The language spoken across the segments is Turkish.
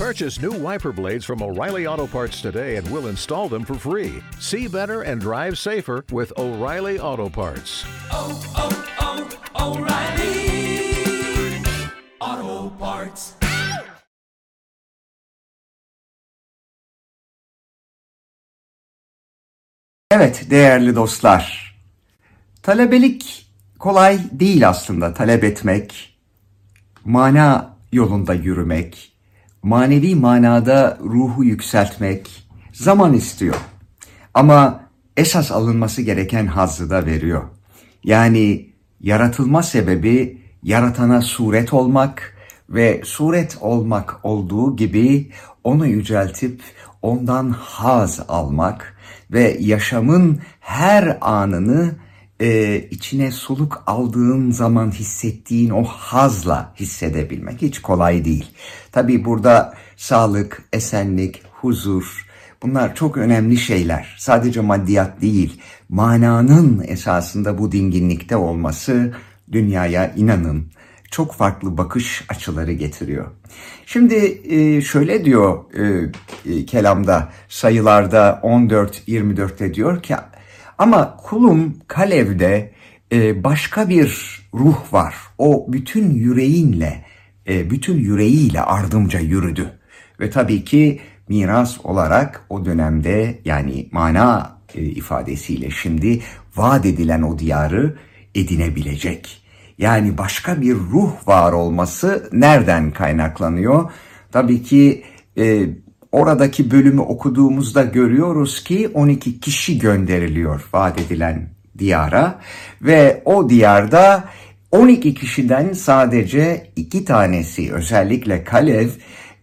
Purchase new wiper blades from O'Reilly Auto Parts today and we'll install them for free. See better and drive safer with O'Reilly Auto Parts. oh, oh, oh O'Reilly Auto Parts. Evet değerli dostlar. Talebelik kolay değil aslında talep etmek, mana yolunda yürümek, manevi manada ruhu yükseltmek zaman istiyor. Ama esas alınması gereken hazzı da veriyor. Yani yaratılma sebebi yaratana suret olmak ve suret olmak olduğu gibi onu yüceltip ondan haz almak ve yaşamın her anını e, içine soluk aldığın zaman hissettiğin o hazla hissedebilmek hiç kolay değil. Tabi burada sağlık, esenlik, huzur bunlar çok önemli şeyler. Sadece maddiyat değil, mananın esasında bu dinginlikte olması dünyaya inanın çok farklı bakış açıları getiriyor. Şimdi e, şöyle diyor e, e, kelamda sayılarda 14-24'te diyor ki ama kulum Kalev'de e, başka bir ruh var. O bütün yüreğinle, e, bütün yüreğiyle ardımca yürüdü. Ve tabii ki miras olarak o dönemde yani mana e, ifadesiyle şimdi vaat edilen o diyarı edinebilecek. Yani başka bir ruh var olması nereden kaynaklanıyor? Tabii ki oradaki bölümü okuduğumuzda görüyoruz ki 12 kişi gönderiliyor vaat edilen diyara ve o diyarda 12 kişiden sadece iki tanesi özellikle Kalev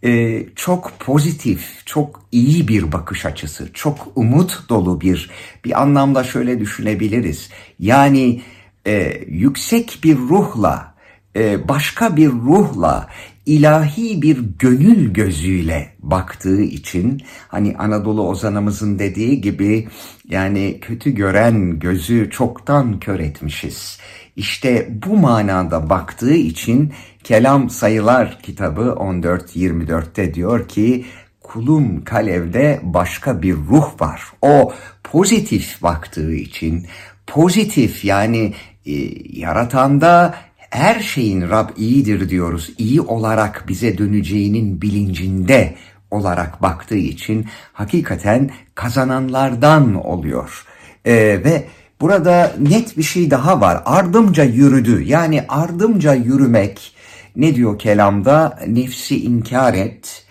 e, çok pozitif, çok iyi bir bakış açısı, çok umut dolu bir bir anlamda şöyle düşünebiliriz. Yani e, yüksek bir ruhla, e, başka bir ruhla, ilahi bir gönül gözüyle baktığı için hani Anadolu ozanımızın dediği gibi yani kötü gören gözü çoktan kör etmişiz. İşte bu manada baktığı için Kelam Sayılar kitabı 14-24'te diyor ki kulum kalevde başka bir ruh var. O pozitif baktığı için pozitif yani e, yaratanda her şeyin Rab iyidir diyoruz. İyi olarak bize döneceğinin bilincinde olarak baktığı için hakikaten kazananlardan oluyor. E, ve burada net bir şey daha var. Ardımca yürüdü. Yani ardımca yürümek ne diyor kelamda? Nefsi inkar et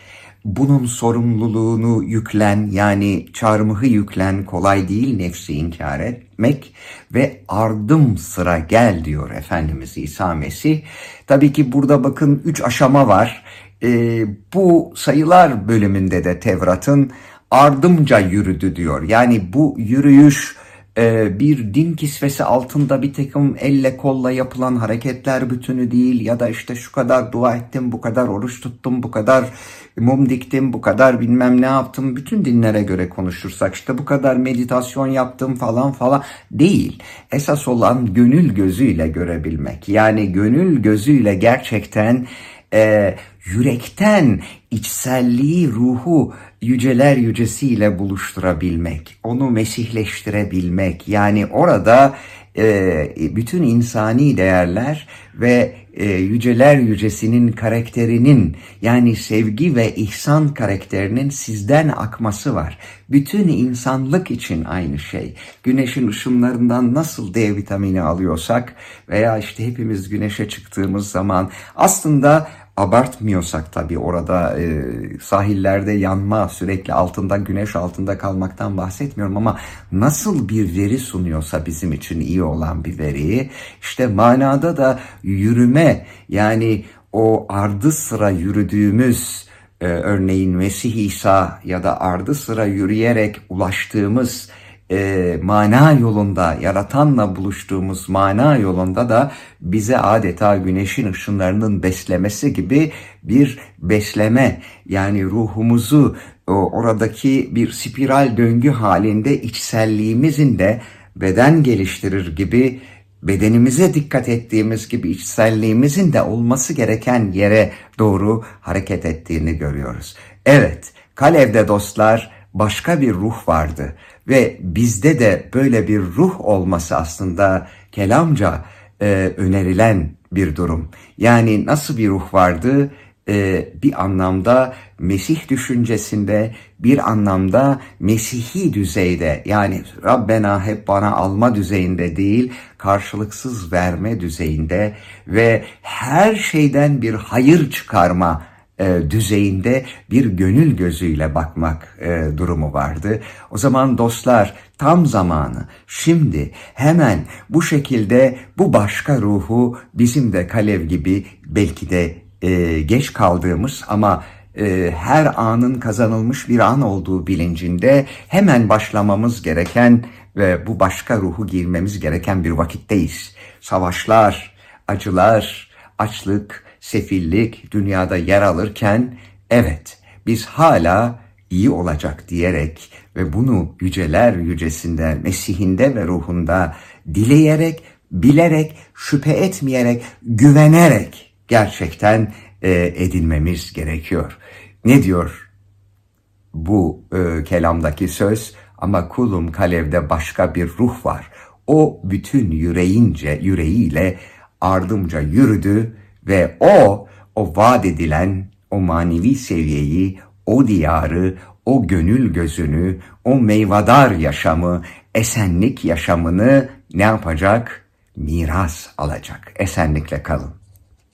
bunun sorumluluğunu yüklen yani çarmıhı yüklen kolay değil nefsi inkar etmek ve ardım sıra gel diyor Efendimiz İsa Mesih. Tabii ki burada bakın üç aşama var. Ee, bu sayılar bölümünde de Tevrat'ın ardımca yürüdü diyor. Yani bu yürüyüş e, bir din kisvesi altında bir takım elle kolla yapılan hareketler bütünü değil ya da işte şu kadar dua ettim, bu kadar oruç tuttum, bu kadar mum diktim, bu kadar bilmem ne yaptım. Bütün dinlere göre konuşursak işte bu kadar meditasyon yaptım falan falan değil. Esas olan gönül gözüyle görebilmek. Yani gönül gözüyle gerçekten e, yürekten içselliği, ruhu yüceler yücesiyle buluşturabilmek, onu mesihleştirebilmek. Yani orada e, bütün insani değerler ve e, yüceler yücesinin karakterinin yani sevgi ve ihsan karakterinin sizden akması var. Bütün insanlık için aynı şey. Güneşin ışınlarından nasıl D vitamini alıyorsak veya işte hepimiz güneşe çıktığımız zaman aslında abartmıyorsak tabii orada e, sahillerde yanma sürekli altında güneş altında kalmaktan bahsetmiyorum ama nasıl bir veri sunuyorsa bizim için iyi olan bir veriyi işte manada da yürüme yani o ardı sıra yürüdüğümüz e, örneğin Mesih İsa ya da ardı sıra yürüyerek ulaştığımız e, mana yolunda, yaratanla buluştuğumuz mana yolunda da bize adeta güneşin ışınlarının beslemesi gibi bir besleme yani ruhumuzu o, oradaki bir spiral döngü halinde içselliğimizin de beden geliştirir gibi bedenimize dikkat ettiğimiz gibi içselliğimizin de olması gereken yere doğru hareket ettiğini görüyoruz. Evet, Kalev'de dostlar başka bir ruh vardı ve bizde de böyle bir ruh olması aslında kelamca e, önerilen bir durum. Yani nasıl bir ruh vardı? E, bir anlamda Mesih düşüncesinde, bir anlamda Mesihi düzeyde yani Rabbena hep bana alma düzeyinde değil, karşılıksız verme düzeyinde ve her şeyden bir hayır çıkarma e, düzeyinde bir gönül gözüyle bakmak e, durumu vardı. O zaman dostlar tam zamanı şimdi hemen bu şekilde bu başka ruhu bizim de Kalev gibi belki de e, geç kaldığımız ama e, her anın kazanılmış bir an olduğu bilincinde hemen başlamamız gereken ve bu başka ruhu girmemiz gereken bir vakitteyiz. Savaşlar, acılar, açlık, sefillik dünyada yer alırken evet biz hala iyi olacak diyerek ve bunu yüceler yücesinde, Mesih'inde ve ruhunda dileyerek, bilerek, şüphe etmeyerek, güvenerek gerçekten e, edinmemiz gerekiyor. Ne diyor bu e, kelamdaki söz? Ama kulum kalevde başka bir ruh var. O bütün yüreğince, yüreğiyle ardımca yürüdü ve o, o vaat edilen o manevi seviyeyi, o diyarı, o gönül gözünü, o meyvadar yaşamı, esenlik yaşamını ne yapacak? Miras alacak. Esenlikle kalın.